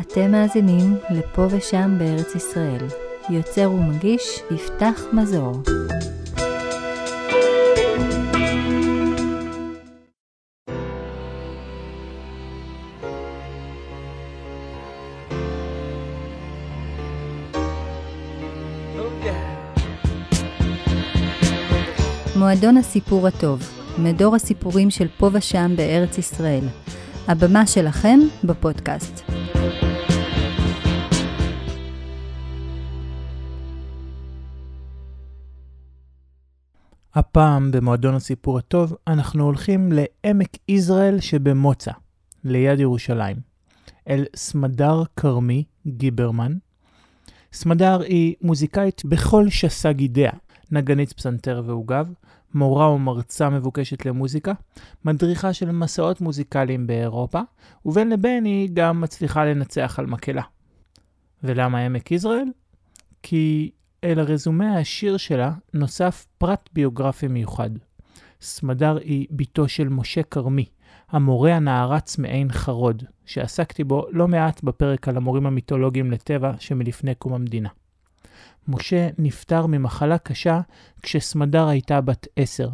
אתם מאזינים לפה ושם בארץ ישראל. יוצר ומגיש יפתח מזור. מועדון הסיפור הטוב, מדור הסיפורים של פה ושם בארץ ישראל. הבמה שלכם בפודקאסט. הפעם במועדון הסיפור הטוב אנחנו הולכים לעמק יזרעאל שבמוצא, ליד ירושלים, אל סמדר כרמי גיברמן. סמדר היא מוזיקאית בכל שסה גידיה, נגנית פסנתר ועוגב, מורה ומרצה מבוקשת למוזיקה, מדריכה של מסעות מוזיקליים באירופה, ובין לבין היא גם מצליחה לנצח על מקהלה. ולמה עמק יזרעאל? כי אל הרזומה העשיר שלה נוסף פרט ביוגרפי מיוחד. סמדר היא בתו של משה כרמי, המורה הנערץ מעין חרוד, שעסקתי בו לא מעט בפרק על המורים המיתולוגיים לטבע שמלפני קום המדינה. משה נפטר ממחלה קשה כשסמדר הייתה בת עשר.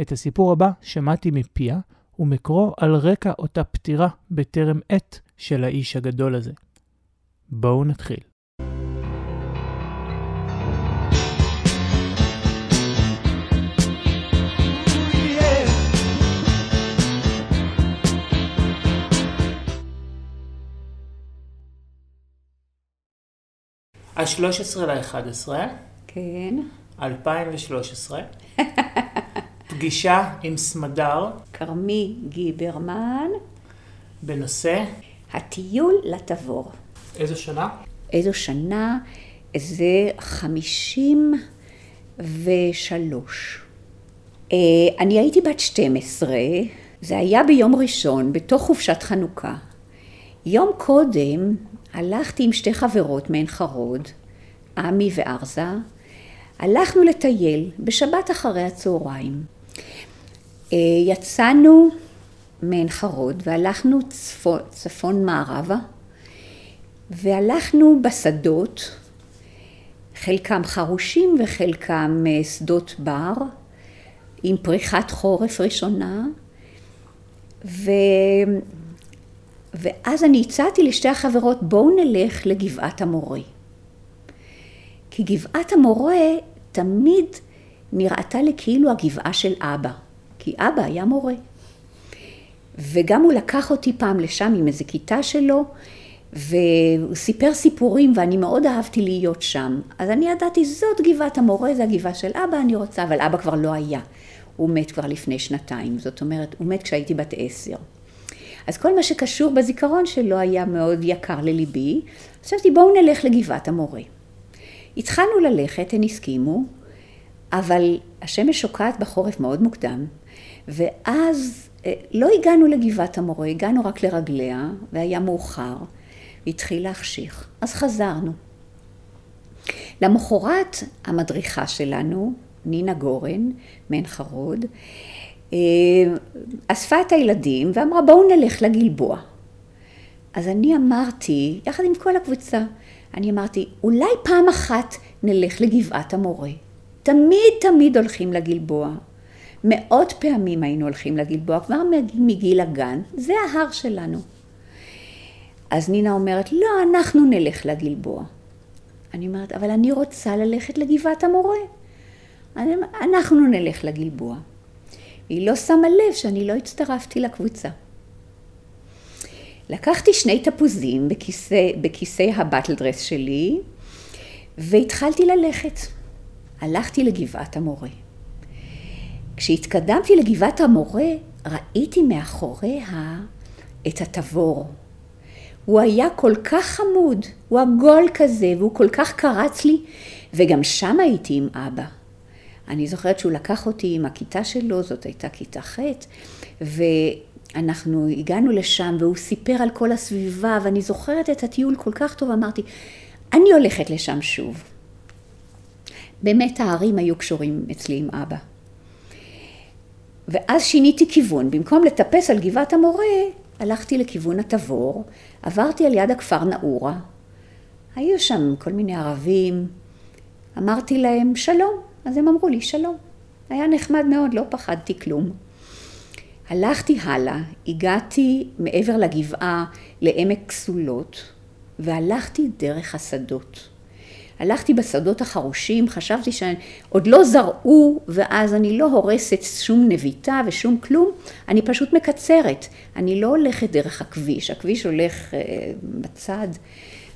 את הסיפור הבא שמעתי מפיה, ומקורו על רקע אותה פטירה בטרם עת של האיש הגדול הזה. בואו נתחיל. ה-13 ל-11, כן. 2013, פגישה עם סמדר כרמי גיברמן, בנושא הטיול לתבור. איזו שנה? איזו שנה? זה חמישים ושלוש. אה, אני הייתי בת 12, זה היה ביום ראשון, בתוך חופשת חנוכה. יום קודם הלכתי עם שתי חברות מעין חרוד, עמי וארזה, הלכנו לטייל בשבת אחרי הצהריים. אה, יצאנו מעין חרוד והלכנו צפון, צפון מערבה והלכנו בשדות, חלקם חרושים וחלקם אה, שדות בר, עם פריחת חורף ראשונה, ו... ואז אני הצעתי לשתי החברות, בואו נלך לגבעת המורה. כי גבעת המורה תמיד נראתה לי כאילו הגבעה של אבא, כי אבא היה מורה. וגם הוא לקח אותי פעם לשם עם איזה כיתה שלו, והוא סיפר סיפורים ואני מאוד אהבתי להיות שם. אז אני ידעתי, זאת גבעת המורה, זה הגבעה של אבא, אני רוצה, אבל אבא כבר לא היה. הוא מת כבר לפני שנתיים, זאת אומרת, הוא מת כשהייתי בת עשר. אז כל מה שקשור בזיכרון שלו היה מאוד יקר לליבי. חשבתי בואו נלך לגבעת המורה. התחלנו ללכת, הן הסכימו, אבל השמש שוקעת בחורף מאוד מוקדם, ואז אה, לא הגענו לגבעת המורה, הגענו רק לרגליה, והיה מאוחר, והתחיל להחשיך. אז חזרנו. למחרת המדריכה שלנו, נינה גורן, מעין חרוד, אספה את הילדים ואמרה בואו נלך לגלבוע. אז אני אמרתי, יחד עם כל הקבוצה, אני אמרתי, אולי פעם אחת נלך לגבעת המורה. תמיד תמיד הולכים לגלבוע. מאות פעמים היינו הולכים לגלבוע, כבר מגיל הגן, זה ההר שלנו. אז נינה אומרת, לא, אנחנו נלך לגלבוע. אני אומרת, אבל אני רוצה ללכת לגבעת המורה. אנחנו נלך לגלבוע. היא לא שמה לב שאני לא הצטרפתי לקבוצה. לקחתי שני תפוזים בכיסא, בכיסא הבטל דרס שלי, והתחלתי ללכת. הלכתי לגבעת המורה. כשהתקדמתי לגבעת המורה, ראיתי מאחוריה את התבור. הוא היה כל כך חמוד, הוא עגול כזה, והוא כל כך קרץ לי, וגם שם הייתי עם אבא. אני זוכרת שהוא לקח אותי עם הכיתה שלו, זאת הייתה כיתה ח', ואנחנו הגענו לשם והוא סיפר על כל הסביבה, ואני זוכרת את הטיול כל כך טוב, אמרתי, אני הולכת לשם שוב. באמת ההרים היו קשורים אצלי עם אבא. ואז שיניתי כיוון, במקום לטפס על גבעת המורה, הלכתי לכיוון התבור, עברתי על יד הכפר נאורה, היו שם כל מיני ערבים, אמרתי להם שלום, אז הם אמרו לי שלום. היה נחמד מאוד, לא פחדתי כלום. הלכתי הלאה, הגעתי מעבר לגבעה לעמק כסולות, והלכתי דרך השדות. הלכתי בשדות החרושים, חשבתי שעוד לא זרעו, ואז אני לא הורסת שום נביטה ושום כלום, אני פשוט מקצרת. אני לא הולכת דרך הכביש, הכביש הולך uh, בצד.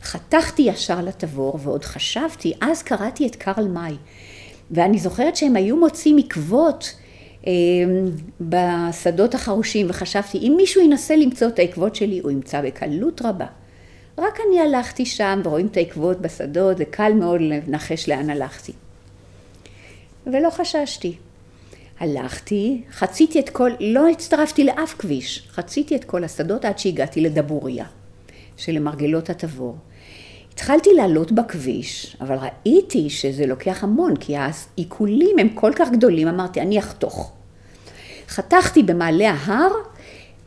חתכתי ישר לתבור, ועוד חשבתי, אז קראתי את קרל מאי, ואני זוכרת שהם היו מוצאים עקבות אה, בשדות החרושים, וחשבתי, אם מישהו ינסה למצוא את העקבות שלי, הוא ימצא בקלות רבה. רק אני הלכתי שם, ורואים את העקבות בשדות, זה קל מאוד לנחש לאן הלכתי. ולא חששתי. הלכתי, חציתי את כל, לא הצטרפתי לאף כביש, חציתי את כל השדות עד שהגעתי לדבוריה, שלמרגלות התבור. התחלתי לעלות בכביש, אבל ראיתי שזה לוקח המון, כי העיקולים הם כל כך גדולים, אמרתי, אני אחתוך. חתכתי במעלה ההר,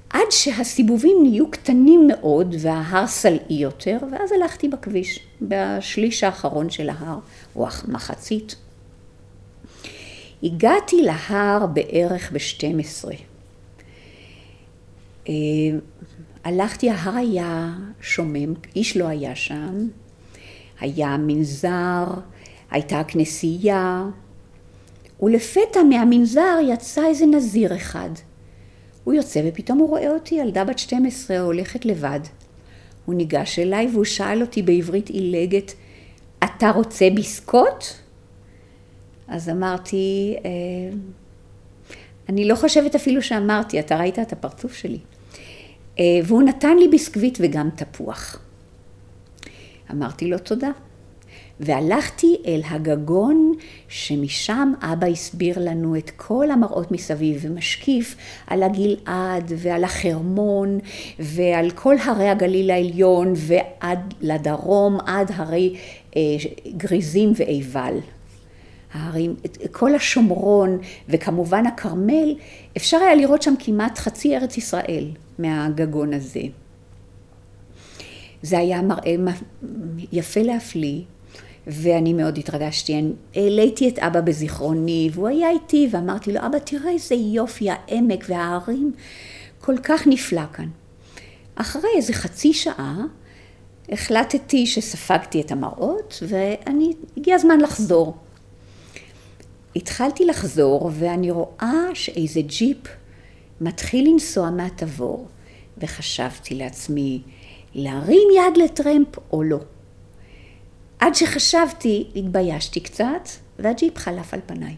עד שהסיבובים נהיו קטנים מאוד וההר סלעי יותר, ואז הלכתי בכביש, בשליש האחרון של ההר, או מחצית. הגעתי להר בערך ב-12. הלכתי, ההר היה שומם, איש לא היה שם, היה מנזר, הייתה כנסייה, ולפתע מהמנזר יצא איזה נזיר אחד. הוא יוצא ופתאום הוא רואה אותי, ילדה בת 12 הולכת לבד. הוא ניגש אליי והוא שאל אותי בעברית עילגת, אתה רוצה ביסקוט? אז אמרתי, אה, אני לא חושבת אפילו שאמרתי, אתה ראית את הפרצוף שלי. אה, והוא נתן לי ביסקוויט וגם תפוח. אמרתי לו תודה. והלכתי אל הגגון שמשם אבא הסביר לנו את כל המראות מסביב ומשקיף על הגלעד ועל החרמון ועל כל הרי הגליל העליון ועד לדרום עד הרי אה, גריזים ועיבל. ההרים, כל השומרון וכמובן הכרמל, אפשר היה לראות שם כמעט חצי ארץ ישראל מהגגון הזה. זה היה מראה יפה להפליא, ואני מאוד התרגשתי. העליתי את אבא בזיכרוני, והוא היה איתי, ואמרתי לו, אבא, תראה איזה יופי העמק וההרים, כל כך נפלא כאן. אחרי איזה חצי שעה, החלטתי שספגתי את המראות, ואני, הגיע הזמן לחזור. התחלתי לחזור, ואני רואה שאיזה ג'יפ מתחיל לנסוע מהתבור, וחשבתי לעצמי, להרים יד לטרמפ או לא. עד שחשבתי, התביישתי קצת, והג'יפ חלף על פניי.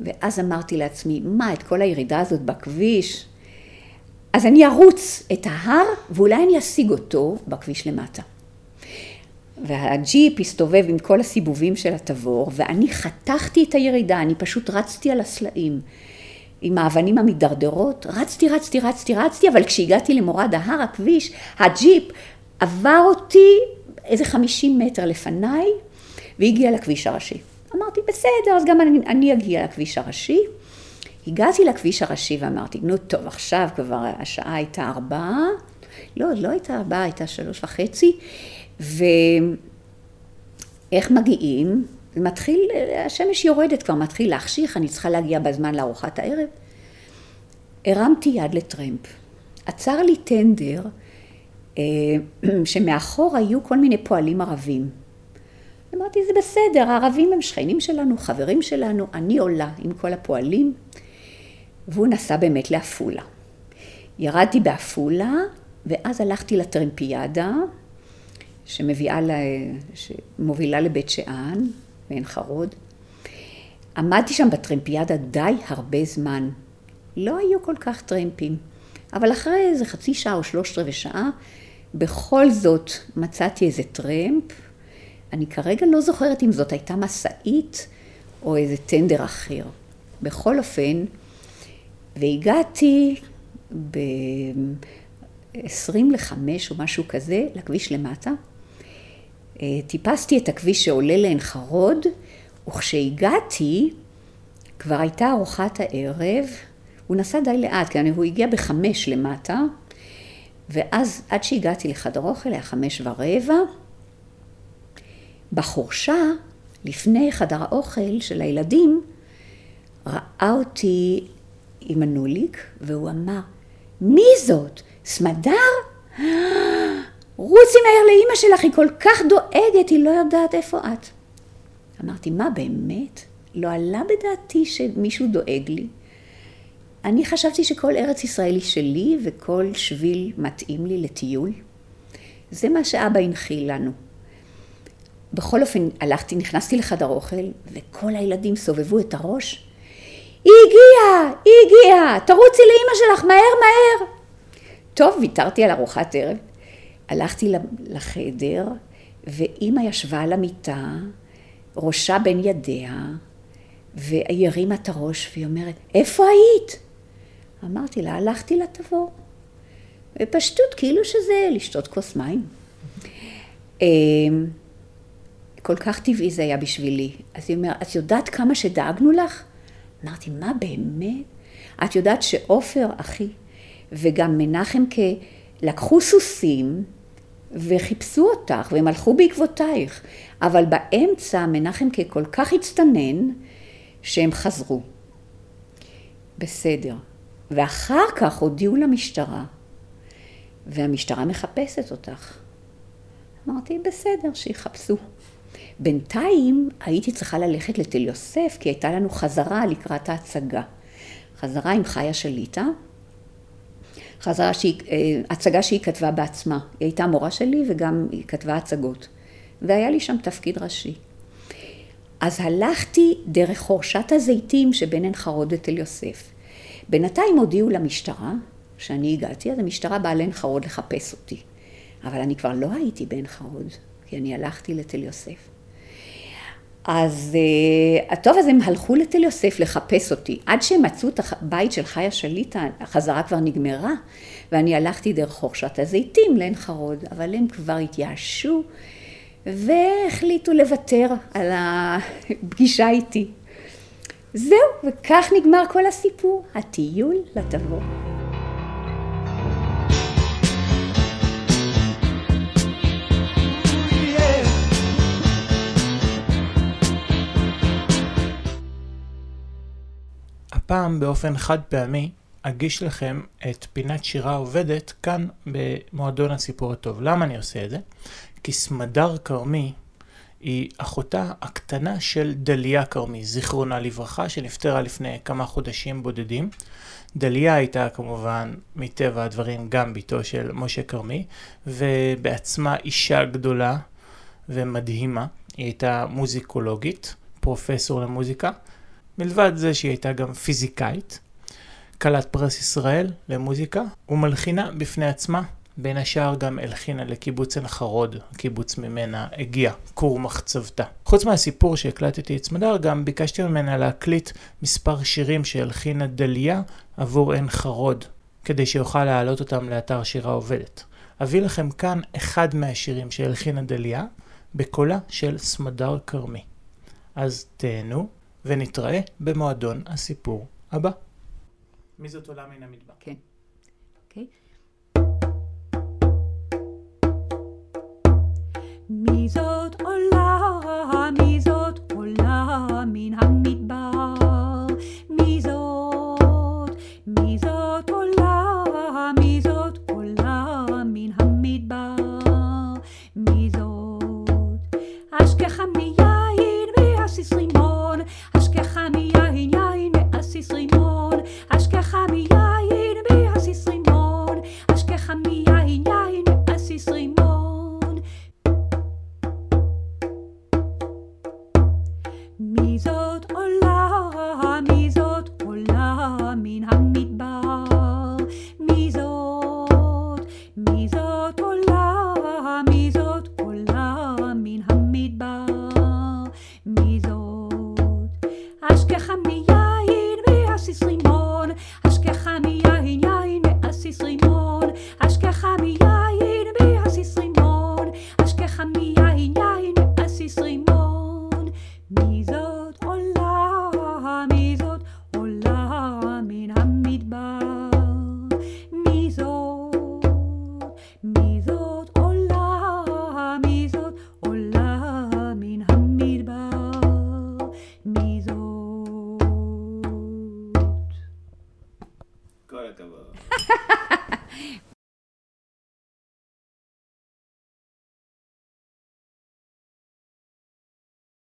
ואז אמרתי לעצמי, מה, את כל הירידה הזאת בכביש? אז אני ארוץ את ההר, ואולי אני אשיג אותו בכביש למטה. והג'יפ הסתובב עם כל הסיבובים של התבור, ואני חתכתי את הירידה, אני פשוט רצתי על הסלעים. עם האבנים המידרדרות, רצתי, רצתי, רצתי, רצתי, אבל כשהגעתי למורד ההר, הכביש, הג'יפ עבר אותי איזה חמישים מטר לפניי, והגיע לכביש הראשי. אמרתי, בסדר, אז גם אני, אני אגיע לכביש הראשי. הגעתי לכביש הראשי ואמרתי, נו טוב, עכשיו כבר השעה הייתה ארבעה, לא, לא הייתה ארבעה, הייתה שלוש וחצי, ואיך מגיעים? מתחיל, השמש יורדת כבר, מתחיל להחשיך, אני צריכה להגיע בזמן לארוחת הערב. הרמתי יד לטרמפ. עצר לי טנדר, אה, שמאחור היו כל מיני פועלים ערבים. אמרתי, זה בסדר, הערבים הם שכנים שלנו, חברים שלנו, אני עולה עם כל הפועלים. והוא נסע באמת לעפולה. ירדתי בעפולה, ואז הלכתי לטרמפיאדה, שמביאה, ל... שמובילה לבית שאן, בעין חרוד. עמדתי שם בטרמפיאדה די הרבה זמן. לא היו כל כך טרמפים, אבל אחרי איזה חצי שעה או שלושת רבעי שעה, בכל זאת מצאתי איזה טרמפ. אני כרגע לא זוכרת אם זאת הייתה משאית או איזה טנדר אחר. בכל אופן, והגעתי ב-20 לחמש או משהו כזה לכביש למטה. אה, טיפסתי את הכביש שעולה לעין חרוד, וכשהגעתי כבר הייתה ארוחת הערב הוא נסע די לאט, כי הוא הגיע בחמש למטה, ואז עד שהגעתי לחדר אוכל היה חמש ורבע. בחורשה, לפני חדר האוכל של הילדים, ראה אותי עם הנוליק, והוא אמר, מי זאת? סמדר? רוצי מהר לאימא שלך, היא כל כך דואגת, היא לא יודעת איפה את. אמרתי, מה באמת? לא עלה בדעתי שמישהו דואג לי. אני חשבתי שכל ארץ ישראל היא שלי וכל שביל מתאים לי לטיול. זה מה שאבא הנחיל לנו. בכל אופן, הלכתי, נכנסתי לחדר אוכל, וכל הילדים סובבו את הראש. היא הגיעה! היא הגיעה! תרוצי לאימא שלך, מהר מהר! טוב, ויתרתי על ארוחת ערב. הלכתי לחדר, ואימא ישבה על המיטה, ראשה בין ידיה, והיא הרימה את הראש, והיא אומרת, איפה היית? אמרתי לה, הלכתי לתבור. בפשטות, כאילו שזה לשתות כוס מים. אמ, כל כך טבעי זה היה בשבילי. אז היא אומרת, את יודעת כמה שדאגנו לך? אמרתי, מה באמת? את יודעת שעופר, אחי, וגם מנחם כ... לקחו סוסים וחיפשו אותך והם הלכו בעקבותייך, אבל באמצע מנחם ככל כך הצטנן שהם חזרו. בסדר. ואחר כך הודיעו למשטרה, והמשטרה מחפשת אותך. אמרתי, בסדר, שיחפשו. בינתיים הייתי צריכה ללכת לתל יוסף, כי הייתה לנו חזרה לקראת ההצגה. חזרה עם חיה שליטה, חזרה שהיא, אה, הצגה שהיא כתבה בעצמה. היא הייתה מורה שלי וגם היא כתבה הצגות. והיה לי שם תפקיד ראשי. אז הלכתי דרך חורשת הזיתים שבין עין חרוד לתל יוסף. בינתיים הודיעו למשטרה שאני הגעתי, אז המשטרה באה לעין חרוד לחפש אותי. אבל אני כבר לא הייתי בעין חרוד, כי אני הלכתי לתל יוסף. אז uh, טוב, אז הם הלכו לתל יוסף לחפש אותי. עד שהם מצאו את הבית של חיה שליטה, החזרה כבר נגמרה, ואני הלכתי דרך חורשת הזיתים לעין חרוד, אבל הם כבר התייאשו והחליטו לוותר על הפגישה איתי. זהו, וכך נגמר כל הסיפור, הטיול לתבור. הפעם באופן חד פעמי אגיש לכם את פינת שירה עובדת כאן במועדון הסיפור הטוב. למה אני עושה את זה? כי סמדר כרמי היא אחותה הקטנה של דליה כרמי, זיכרונה לברכה, שנפטרה לפני כמה חודשים בודדים. דליה הייתה כמובן, מטבע הדברים, גם בתו של משה כרמי, ובעצמה אישה גדולה ומדהימה. היא הייתה מוזיקולוגית, פרופסור למוזיקה, מלבד זה שהיא הייתה גם פיזיקאית, כלת פרס ישראל למוזיקה, ומלחינה בפני עצמה. בין השאר גם הלחינה לקיבוץ עין חרוד, קיבוץ ממנה הגיע, כור מחצבתה. חוץ מהסיפור שהקלטתי את סמדר, גם ביקשתי ממנה להקליט מספר שירים שהלחינה דליה עבור עין חרוד, כדי שיוכל להעלות אותם לאתר שירה עובדת. אביא לכם כאן אחד מהשירים שהלחינה דליה, בקולה של סמדר כרמי. אז תהנו ונתראה במועדון הסיפור הבא. מי זאת עולה מן המדבר? כן. אוקיי. מי זאת עולה, מי זאת עולה מן המדבר?